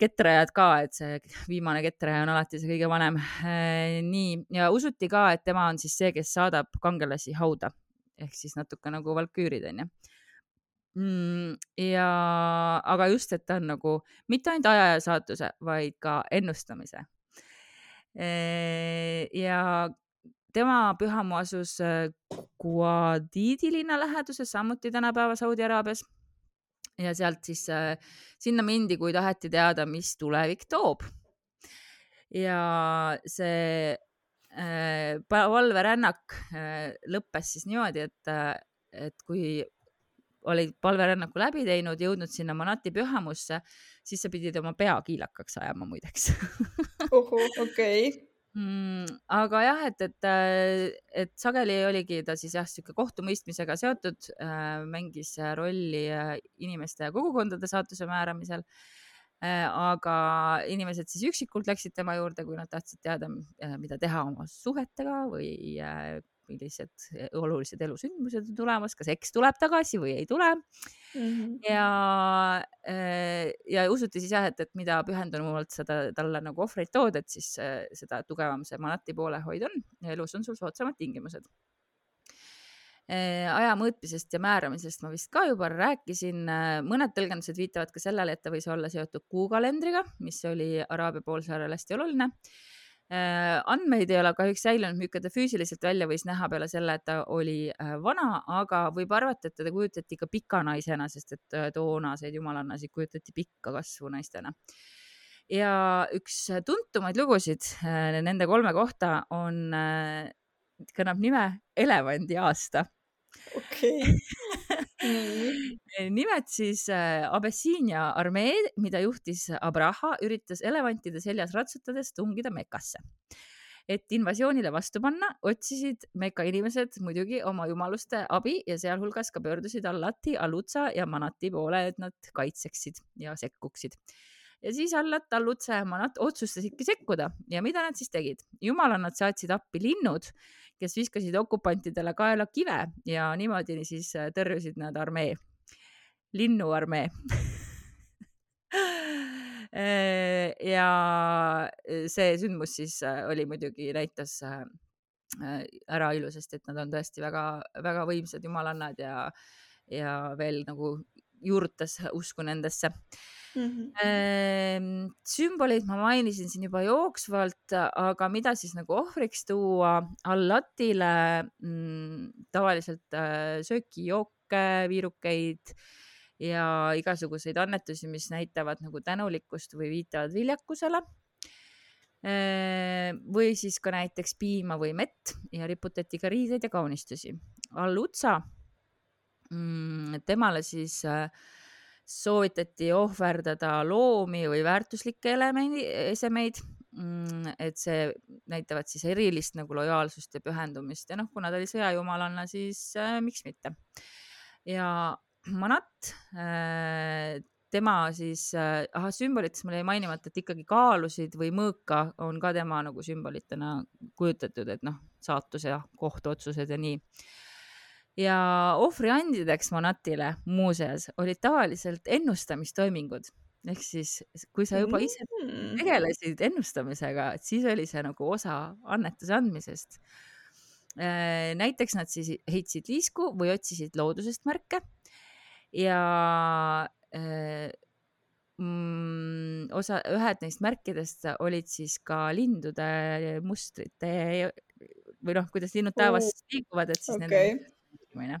kettrajad ka, et see viimane kettraja on alati see kõige vanem. Äh, nii, ja usuti ka, et tema on siis see, kes saadab kangelasi hauda ehk siis natuke nagu valküürid onju mm,. ja, aga just, et ta on nagu mitte ainult aja ja saatuse, vaid ka ennustamise. Äh, ja tema pühamu asus Guadidi linna läheduses, samuti tänapäeva Saudi Araabias ja sealt siis äh, sinna mindi, kui taheti teada, mis tulevik toob. ja see äh, palverännak äh, lõppes siis niimoodi, et et kui olid palverännaku läbi teinud, jõudnud sinna Manati pühamusse, siis sa pidid oma pea kiilakaks ajama muideks okei mm,. aga jah, et, et, äh, et sageli oligi ta siis jah, sihuke kohtumõistmisega seotud äh,, mängis rolli äh, inimeste ja kogukondade saatuse määramisel äh,. aga inimesed siis üksikult läksid tema juurde, kui nad tahtsid teada, äh, mida teha oma suhetega või äh, millised eh, olulised elusündmused on tulemas, kas eks tuleb tagasi või ei tule mm. -hmm. ja, eh, ja usuti siis jah, et, et mida pühendunumalt seda talle nagu ohvreid tood, et siis eh, seda tugevam see manati poolehoid on ja elus on sul soodsamad tingimused aja mõõtmisest ja määramisest ma vist ka juba rääkisin, mõned tõlgendused viitavad ka sellele, et ta võis olla seotud kuukalendriga, mis oli Araabia poolsaarel hästi oluline Äh, andmeid ei ole kahjuks säilinud, milline ta füüsiliselt välja võis näha peale selle, et ta oli äh, vana, aga võib arvata, et teda kujutati ka pika naisena, sest et äh, toonaseid jumalannasid kujutati pikka kasvu naistena. ja üks tuntumaid lugusid nende kolme kohta on, kannab nime Elevandi aasta. okei nimelt siis äh, Abessiinia armee, mida juhtis Abraha, üritas elevantide seljas ratsutades tungida Mekasse. et invasioonile vastu panna, otsisid Meka inimesed muidugi oma jumaluste abi ja sealhulgas ka pöördusid Allati, Alutsa ja Manati poole, et nad kaitseksid ja sekkuksid ja siis Allat, Allutsa ja Manat otsustasidki sekkuda. Ja mida nad siis tegid? jumalannad saatsid appi linnud kes viskasid okupantidele kaela kive ja niimoodi siis äh, tõrjusid nad armee, linnuarmee. Äh, ja see sündmus siis äh, oli muidugi, näitas ära ilusasti, et nad on tõesti väga-väga võimsad jumalannad ja, ja veel nagu juurutas usku nendesse mm. -hmm. sümboleid ma mainisin siin juba jooksvalt, aga mida siis nagu ohvriks tuua Allatile mm, tavaliselt äh, sööki, jooke, viirukeid ja igasuguseid annetusi, mis näitavad nagu tänulikkust või viitavad viljakusele või siis ka näiteks piima või mett ja riputati ka riideid ja kaunistusi. Al-Utsa, mm, temale siis äh, soovitati ohverdada loomi või väärtuslikke elemendi, esemeid, mm, et see näitavad siis erilist nagu lojaalsust ja pühendumist ja noh, kuna ta oli sõjajumalanna, siis äh, miks mitte. ja Manat äh,, tema siis äh,, ahah, sümbolites mul jäi mainimata, et ikkagi kaalusid või mõõka on ka tema nagu sümbolitena kujutatud, et noh, saatus ja kohtuotsused ja nii ja ohvriandideks Monatile muuseas olid tavaliselt ennustamistoimingud ehk siis, kui sa juba ise mm. tegelesid ennustamisega, et siis oli see nagu osa annetuse andmisest. Äh, näiteks nad siis heitsid liisku või otsisid loodusest märke ja äh, mm, osa, ühed neist märkidest olid siis ka lindude mustrite või noh, kuidas linnud taevas liiguvad, et siis okay. nende rääkimine.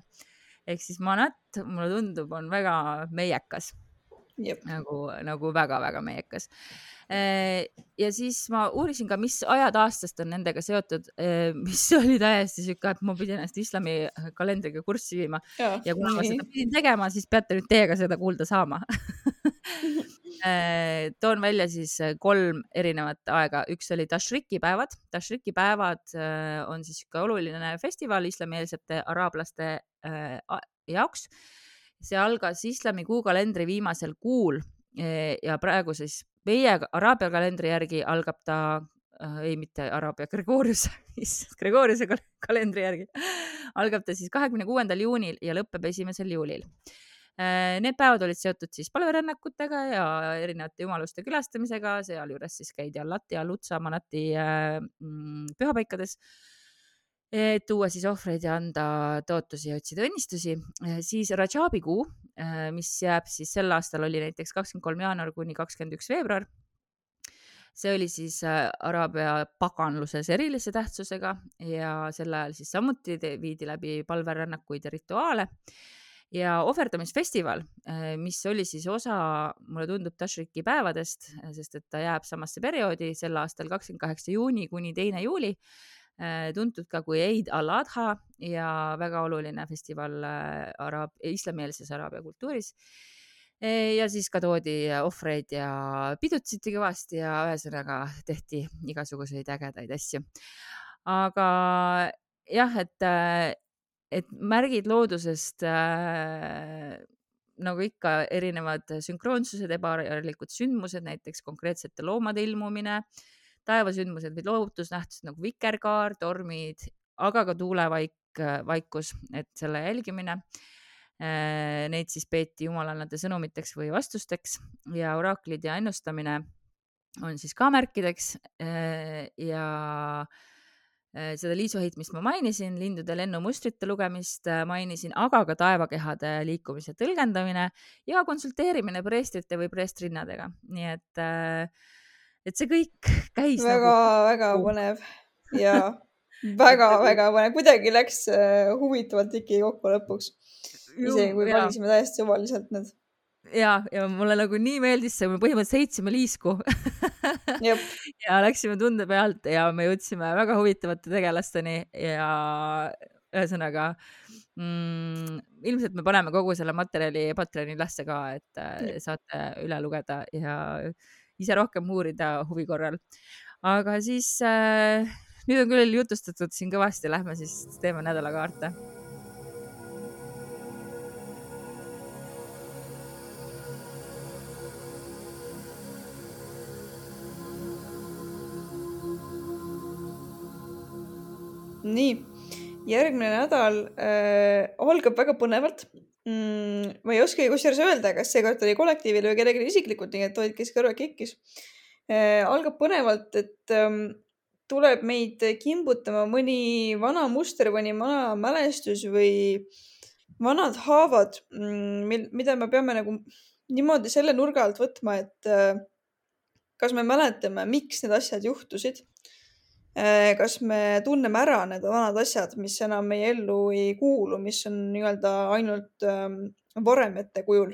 ehk siis Manat, mulle tundub, on väga meiekas. nagu, nagu väga-väga meiekas. Äh, ja siis ma uurisin ka, mis ajad aastast on nendega seotud, äh, mis oli täiesti sihuke, et ma pidin ennast islami kalendriga kurssi viima ja, ja kuna ma seda pidin tegema, siis peate nüüd teiega seda kuulda saama toon välja siis äh, kolm erinevat aega, üks oli Tashriki päevad. Tashriki päevad äh, on siis sihuke oluline festival islamieelsete araablaste jaoks. see algas islami kuukalendri viimasel kuul ja praegu siis meie araabia kalendri järgi algab ta äh, ei, mitte araabia, Gregoriuse, issand, Gregoriuse kalendri järgi algab ta siis kahekümne kuuendal juunil ja lõpeb esimesel juulil Äh, need päevad olid seotud siis palverännakutega ja erinevate jumaluste külastamisega, sealjuures siis käidi Allati ja Lutsa Manati äh, mm, pühapaikades et tuua siis ohvreid ja anda tõotusi ja otsida õnnistusi. Äh, siis Rajabi kuu, mis jääb siis sel aastal oli näiteks kakskümmend kolm jaanuar kuni kakskümmend üks veebruar. see oli siis araabia paganluses erilise tähtsusega ja sel ajal siis samuti viidi läbi palverännakuid ja rituaale ja ohverdamisfestival, äh, mis oli siis osa, mulle tundub, Tashriki päevadest, äh, sest et ta jääb samasse perioodi sel aastal, kakskümmend kaheksa juuni kuni teine juuli, äh, tuntud ka kui Eid al-Adha ja väga oluline festival araab, islamieelses araabia kultuuris ja siis ka toodi ohvreid ja pidutseti kõvasti ja ühesõnaga tehti igasuguseid ägedaid asju. aga jah, et et märgid loodusest äh, nagu ikka erinevad sünkroonsused, ebaharilikud sündmused, näiteks konkreetsete loomade ilmumine, taevasündmused või loovutusnähtused nagu vikerkaar, tormid, aga ka tuulevaik, vaikus, et selle jälgimine äh,. Neid siis peeti jumalannade sõnumiteks või vastusteks ja oraaklid ja ennustamine on siis ka märkideks äh, ja äh, Äh, seda liisuheitmist ma mainisin, lindude lennumustrite lugemist äh, mainisin, aga ka taevakehade liikumise tõlgendamine ja konsulteerimine preestrite või preestrinnadega, nii et, äh, et see kõik käis väga-väga nagu... põnev. Ja väga-väga põnev, kuidagi läks huvitavalt ikkagi kokku lõpuks. isegi kui valisime täiesti suvaliselt need ja, ja mulle nagu nii meeldis see, me põhimõtteliselt heitsime liisku ja läksime tunde pealt ja me jõudsime väga huvitavate tegelasteni ja ühesõnaga mm, ilmselt me paneme kogu selle materjali Patreoni ülesse ka, et äh, saate üle lugeda ja ise rohkem uurida huvi korral. aga siis äh, nüüd on küll jutustatud siin kõvasti, lähme siis teeme nädalakaarte nii, järgmine nädal äh, algab väga põnevalt mm,. ma ei oskagi kusjuures öelda, kas seekord oli kollektiivile või kellelegi isiklikult, nii et hoidke siis kõrva kikkis äh,. algab põnevalt, et ähm, tuleb meid kimbutama mõni vana muster, mõni vana mälestus või vanad haavad mm,, mida me peame nagu niimoodi selle nurga alt võtma, et äh, kas me mäletame, miks need asjad juhtusid kas me tunneme ära need vanad asjad, mis enam meie ellu ei kuulu, mis on nii-öelda ainult ähm, varemete kujul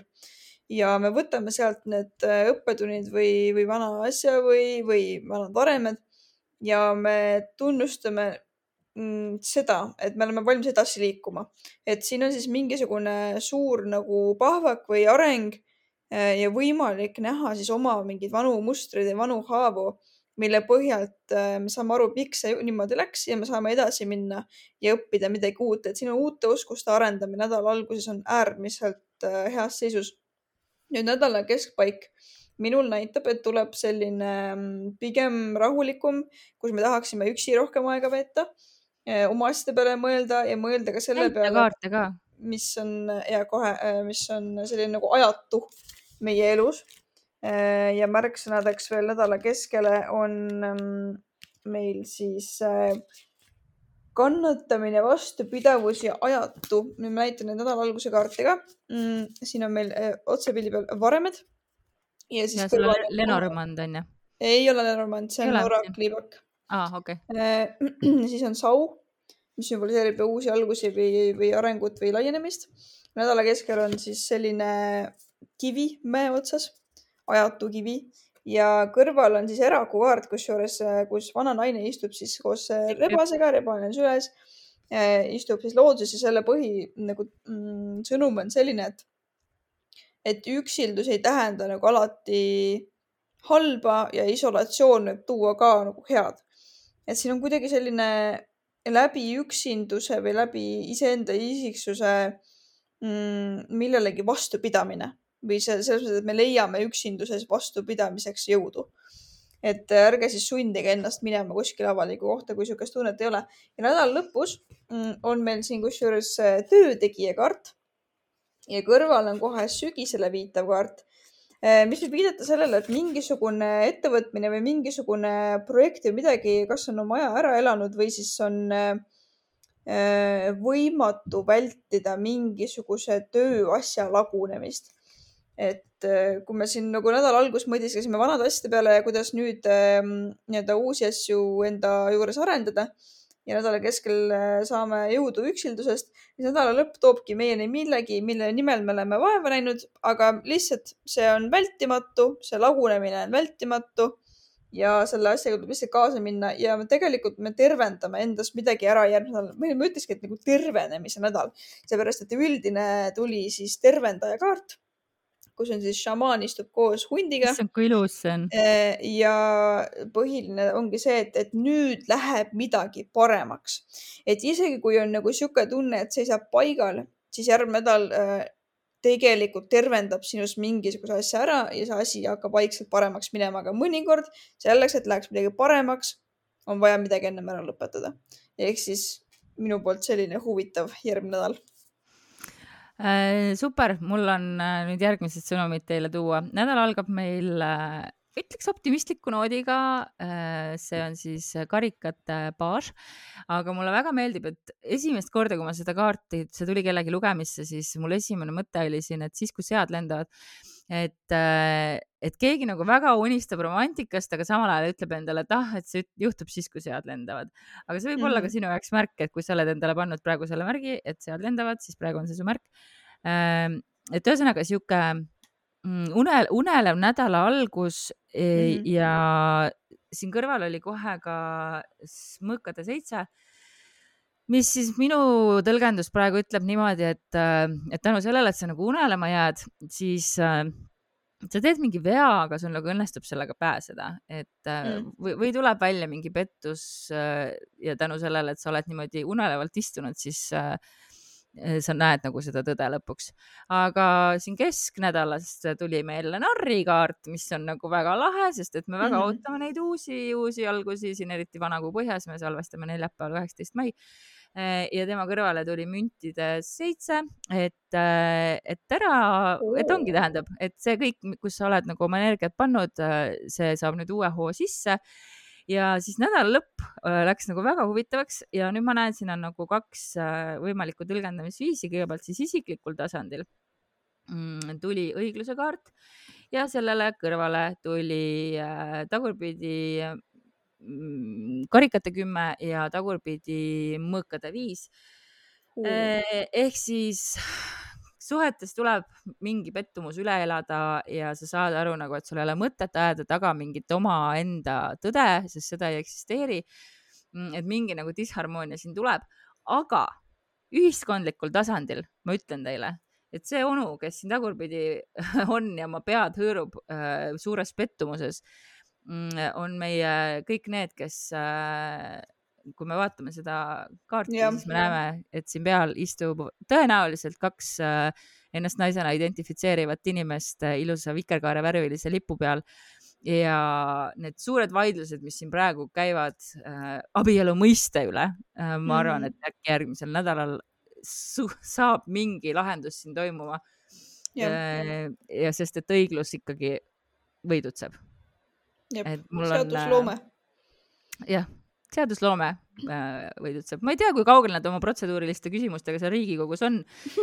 ja me võtame sealt need äh, õppetunnid või, või vana asja või, või vanad varemed ja me tunnustame mm, seda, et me oleme valmis edasi liikuma. et siin on siis mingisugune suur nagu pahvak või areng äh, ja võimalik näha siis oma mingeid vanu mustreid ja vanu haavu, mille põhjalt äh, me saame aru, miks see niimoodi läks ja me saame edasi minna ja õppida midagi uut, et siin on uute oskuste arendamine nädala alguses on äärmiselt heas seisus nüüd nädala keskpaik minul näitab, et tuleb selline mm, pigem rahulikum, kus me tahaksime üksi rohkem aega veeta, eh, oma asjade peale mõelda ja mõelda ka selle peale, kaarte ka. mis on ja kohe, mis on selline nagu ajatu meie elus. Eh, ja märksõnadeks veel nädala keskele on mm, meil siis kannatamine, vastupidavus ja ajatu. nüüd ma näitan neid nädala alguse kaarte ka mm,. siin on meil äh, otsepildi peal varemed. ja siis. on Lenormand on ju? ei ole Lenormand, see on orakliivak. aa, okei okay. äh,. siis on sau, mis sümboliseerib uusi algusi või, või arengut või laienemist. nädala keskel on siis selline kivi mäe otsas, ajatu kivi. Ja kõrval on siis Eraku kaart, kusjuures, äh, kus vana naine istub siis koos äh, rebasega, rebane on süles, äh, istub siis looduses ja selle põhi nagu mm, sõnum on selline, et, et üksildus ei tähenda nagu alati halba ja isolatsioon võib tuua ka nagu head. et siin on kuidagi selline läbi üksinduse või läbi iseenda isiksuse mm, millelegi vastupidamine või see selles mõttes, et me leiame üksinduses vastupidamiseks jõudu. et ärge siis sundige ennast minema kuskile avalikku kohta, kui niisugust tunnet ei ole. ja nädala lõpus mm, on meil siin kusjuures äh, töötegija kaart ja kõrval on kohe sügisele viitav kaart, äh, mis võib viidata sellele, et mingisugune ettevõtmine või mingisugune projekt või midagi, kas on oma aja ära elanud või siis on äh, võimatu vältida mingisuguse tööasja lagunemist et äh, kui me siin nagu nädala alguses mõtisklesime vanade asjade peale ja kuidas nüüd ähm, nii-öelda uusi asju enda juures arendada ja nädala keskel äh, saame jõudu üksildusest, siis nädala lõpp toobki meieni millegi, mille nimel me oleme vaeva näinud, aga lihtsalt see on vältimatu, see lagunemine on vältimatu ja selle asjaga tuleb lihtsalt kaasa minna ja me tegelikult me tervendame endas midagi ära järgmisel nädalal. ma ütlekski, et nagu tervenemise nädal, seepärast et üldine tuli siis tervendaja kaart kus on siis šamaan istub koos hundiga. issand, kui ilus see on. Äh, ja põhiline ongi see, et, et nüüd läheb midagi paremaks. et isegi kui on nagu sihuke tunne, et seisab paigal, siis järgmine nädal äh, tegelikult tervendab sinust mingisuguse asja ära ja see asi hakkab vaikselt paremaks minema, aga mõnikord selleks, et läheks midagi paremaks, on vaja midagi ennem ära lõpetada. ehk siis minu poolt selline huvitav järgmine nädal super, mul on äh, nüüd järgmised sõnumid teile tuua. nädal algab meil, äh, ütleks optimistliku noodiga. see on siis karikate baas, aga mulle väga meeldib, et esimest korda, kui ma seda kaarti, see tuli kellegi lugemisse, siis mul esimene mõte oli siin, et siis, kui sead lendavad, et, et keegi nagu väga unistab romantikast, aga samal ajal ütleb endale, et ah, et see juhtub siis, kui sead lendavad. aga see võib mm -hmm. olla ka mhm. sinu jaoks märk, et kui sa oled endale pannud praegu selle märgi, et sead lendavad, siis praegu on see su märk. Ehm, et ühesõnaga sihuke mm, une, unelev nädala algus mm -hmm. ja siin kõrval oli kohe ka Mõõkade seitse mis siis minu tõlgendus praegu ütleb niimoodi, et, et tänu sellele, et sa nagu unelema jääd, siis äh, sa teed mingi vea, aga sul nagu õnnestub sellega pääseda, et äh, mm. või, või tuleb välja mingi pettus äh, ja tänu sellele, et sa oled niimoodi unelevalt istunud, siis äh, sa näed nagu seda tõde lõpuks. aga siin kesknädalast tuli meile narrikaart, mis on nagu väga lahe, sest et me väga mm -hmm. ootame neid uusi, uusi algusi siin, eriti Vanakuu põhjas, me salvestame neljapäeval, kaheksateist mai Äh, ja tema kõrvale tuli müntide seitse, et, äh, et ära, et ongi, tähendab, et see kõik, kus sa oled nagu oma energiat pannud, äh, see saab nüüd uue hoo sisse. Ja siis nädala lõpp läks nagu väga huvitavaks ja nüüd ma näen, siin on nagu kaks võimalikku tõlgendamisviisi, kõigepealt siis isiklikul tasandil mm, tuli õigluse kaart ja sellele kõrvale tuli tagurpidi karikate kümme ja tagurpidi mõõkade viis. Uh.. ehk siis suhetes tuleb mingi pettumus üle elada ja sa saad aru nagu, et sul ei ole mõtet ajada taga mingit omaenda tõde, sest seda ei eksisteeri. Mm, et mingi nagu disharmoonia siin tuleb, aga ühiskondlikul tasandil ma ütlen teile, et see onu, kes siin tagurpidi on ja oma pead hõõrub äh, suures pettumuses, mm, on meie kõik need, kes äh, kui me vaatame seda kaarti, siis me näeme, et siin peal istub tõenäoliselt kaks äh, ennast naisena identifitseerivat inimest äh, ilusa vikerkaare värvilise lipu peal. ja need suured vaidlused, mis siin praegu käivad äh, abielu mõiste üle äh,, ma arvan, et äkki järgmisel nädalal saab mingi lahendus siin toimuma. Äh, ja sest, et õiglus ikkagi võidutseb. Seadusloome. jah seadusloome äh, võidutseb. ma ei tea, kui kaugel nad oma protseduuriliste küsimustega seal Riigikogus on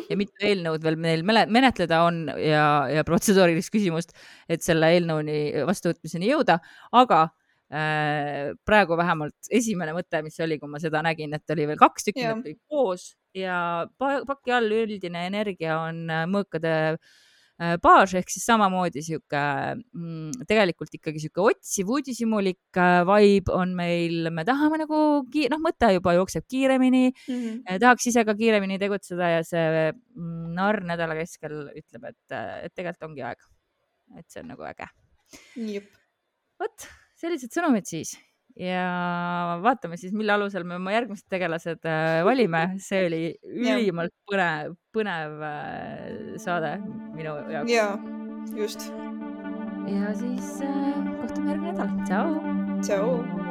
ja mitu eelnõud veel meil menetleda on ja, ja protseduurilist küsimust, et selle eelnõuni vastuvõtmiseni jõuda, aga äh, praegu vähemalt esimene mõte, mis oli, kui ma seda nägin, et oli veel kaks tükki, need olid koos ja paki all üldine energia on äh, mõõkade äh, Äh, baas ehk siis samamoodi sihuke mm, tegelikult ikkagi sihuke otsiv uudishimulik äh, vibe on meil, me tahame nagu, noh, mõte juba jookseb kiiremini mm, -hmm. tahaks ise ka kiiremini tegutseda ja see mm, narr nädala keskel ütleb, et, et tegelikult ongi aeg. et see on nagu äge. vot sellised sõnumid siis ja vaatame siis, mille alusel me oma järgmised tegelased äh, valime. see oli ülimalt põnev, põnev äh, saade minu jaoks. ja, just. ja siis äh, kohtume järgmine nädal. tšau. tšau.